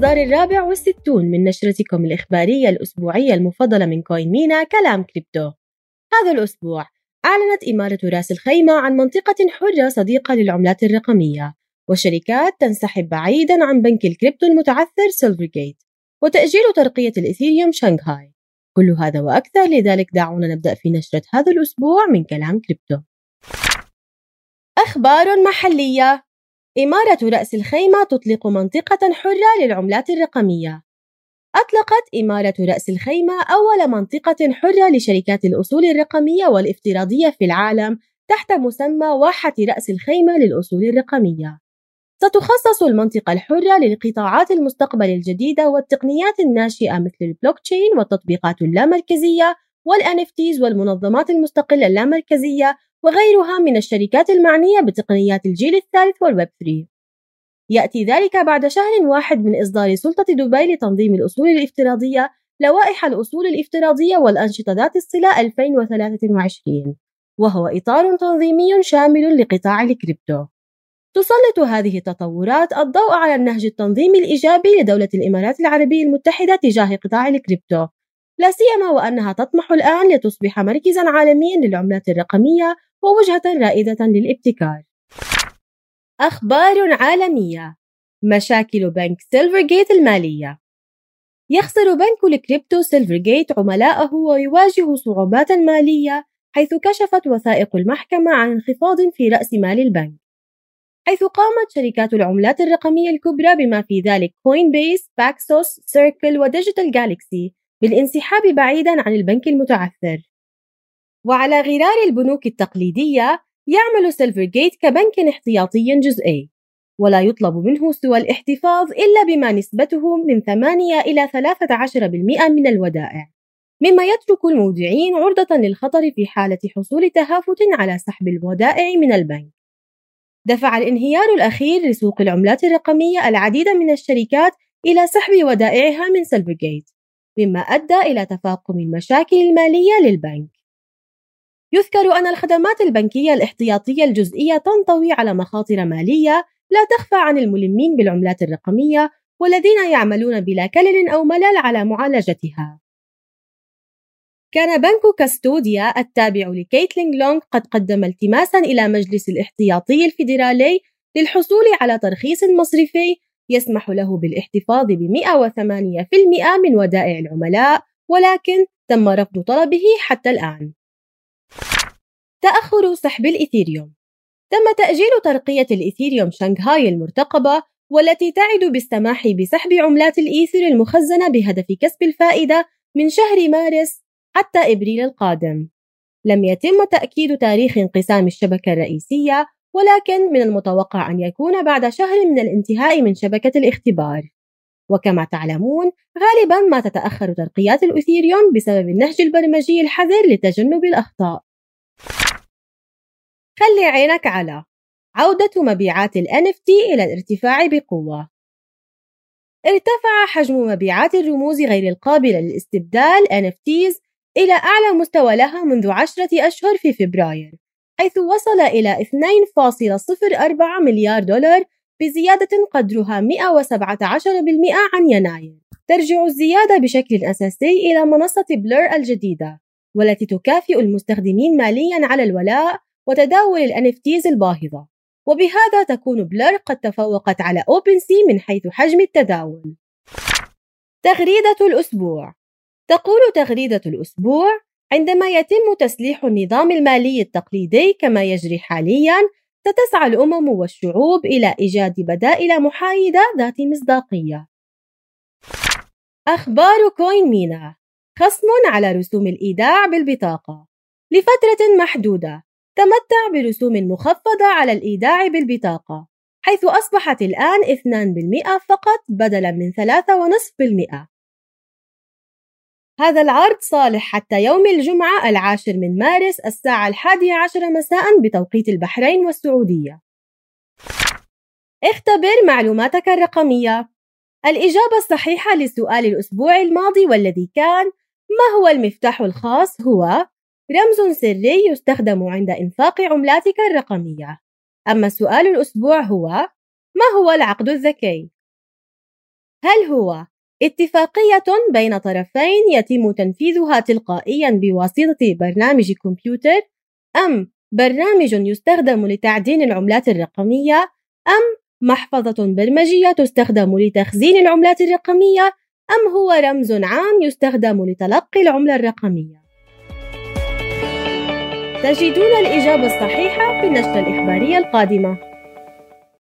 الإصدار الرابع والستون من نشرتكم الإخبارية الأسبوعية المفضلة من CoinMENA كلام كريبتو. هذا الأسبوع أعلنت إمارة راس الخيمة عن منطقة حرة صديقة للعملات الرقمية وشركات تنسحب بعيدا عن بنك الكريبتو المتعثر Silvergate وتأجيل ترقية الإثيريوم شنغهاي كل هذا وأكثر لذلك دعونا نبدأ في نشرة هذا الأسبوع من كلام كريبتو. أخبار محلية. إمارة رأس الخيمة تطلق منطقة حرة للعملات الرقمية أطلقت إمارة رأس الخيمة أول منطقة حرة لشركات الأصول الرقمية والافتراضية في العالم تحت مسمى واحة رأس الخيمة للأصول الرقمية. ستخصص المنطقة الحرة للقطاعات المستقبل الجديدة والتقنيات الناشئة مثل البلوكتشين والتطبيقات اللامركزية والNFTs والمنظمات المستقلة اللامركزية وغيرها من الشركات المعنية بتقنيات الجيل الثالث والويب 3 يأتي ذلك بعد شهر واحد من إصدار سلطة دبي لتنظيم الأصول الافتراضية لوائح الأصول الافتراضية والأنشطة ذات الصلة 2023 وهو إطار تنظيمي شامل لقطاع الكريبتو. تسلط هذه التطورات الضوء على النهج التنظيمي الإيجابي لدولة الإمارات العربية المتحدة تجاه قطاع الكريبتو. لا سيما وأنها تطمح الآن لتصبح مركزا عالميا للعملات الرقمية ووجهة رائدة للابتكار. أخبار عالمية. مشاكل بنك Silvergate المالية. يخسر بنك ال crypto Silvergate عملائه ويواجه صعوبات مالية حيث كشفت وثائق المحكمة عن انخفاض في رأس مال البنك. حيث قامت شركات العملات الرقمية الكبرى بما في ذلك Coinbase، Paxos، Circle و Digital Galaxy بالانسحاب بعيدا عن البنك المتعثر. وعلى غرار البنوك التقليدية يعمل Silvergate كبنك احتياطي جزئي ولا يطلب منه سوى الاحتفاظ إلا بما نسبته من 8 إلى 13% من الودائع مما يترك المودعين عرضة للخطر في حالة حصول تهافت على سحب الودائع من البنك. دفع الانهيار الأخير لسوق العملات الرقمية العديد من الشركات إلى سحب ودائعها من Silvergate مما أدى إلى تفاقم المشاكل المالية للبنك يذكر أن الخدمات البنكية الاحتياطية الجزئية تنطوي على مخاطر مالية لا تخفى عن الملمين بالعملات الرقمية والذين يعملون بلا كلل أو ملل على معالجتها. كان بنك كاستوديا التابع لكيتلينغ لونغ قد قدم التماسا إلى مجلس الاحتياطي الفيدرالي للحصول على ترخيص مصرفي يسمح له بالاحتفاظ ب 108% من ودائع العملاء ولكن تم رفض طلبه حتى الآن. تأخر سحب الإثيريوم تم تأجيل ترقية الإثيريوم شنغهاي المرتقبة والتي تعد بالسماح بسحب عملات الإيثر المخزنة بهدف كسب الفائدة من شهر مارس حتى إبريل القادم. لم يتم تأكيد تاريخ انقسام الشبكة الرئيسية ولكن من المتوقع أن يكون بعد شهر من الانتهاء من شبكة الاختبار. وكما تعلمون غالبا ما تتأخر ترقيات الإثيريوم بسبب النهج البرمجي الحذر لتجنب الأخطاء. خلي عينك على عودة مبيعات ال NFT إلى الارتفاع بقوة ارتفع حجم مبيعات الرموز غير القابلة للاستبدال NFTs إلى أعلى مستوى لها منذ عشرة أشهر في فبراير حيث وصل إلى 2.04 مليار دولار بزيادة قدرها 117% عن يناير. ترجع الزيادة بشكل أساسي إلى منصة Blur الجديدة والتي تكافئ المستخدمين ماليا على الولاء وتداول ال NFTs الباهظة. وبهذا تكون Blur قد تفوقت على OpenSea من حيث حجم التداول. تغريدة الأسبوع. تقول تغريدة الأسبوع عندما يتم تسليح النظام المالي التقليدي كما يجري حاليا ستسعى الأمم والشعوب إلى إيجاد بدائل محايدة ذات مصداقية. أخبار كوين مينا. خصم على رسوم الإيداع بالبطاقة. لفترة محدودة تمتع برسوم مخفضة على الإيداع بالبطاقة حيث أصبحت الآن 2% فقط بدلا من 3.5% هذا العرض صالح حتى يوم الجمعة العاشر من مارس الساعة الحادية عشر مساء بتوقيت البحرين والسعودية. اختبر معلوماتك الرقمية. الإجابة الصحيحة لسؤال الأسبوع الماضي والذي كان ما هو المفتاح الخاص؟ هو رمز سري يستخدم عند إنفاق عملاتك الرقمية. أما سؤال الأسبوع هو ما هو العقد الذكي؟ هل هو اتفاقية بين طرفين يتم تنفيذها تلقائيا بواسطة برنامج كمبيوتر أم برنامج يستخدم لتعدين العملات الرقمية أم محفظة برمجية تستخدم لتخزين العملات الرقمية أم هو رمز عام يستخدم لتلقي العملة الرقمية؟ تجدون الإجابة الصحيحة في النشرة الإخبارية القادمة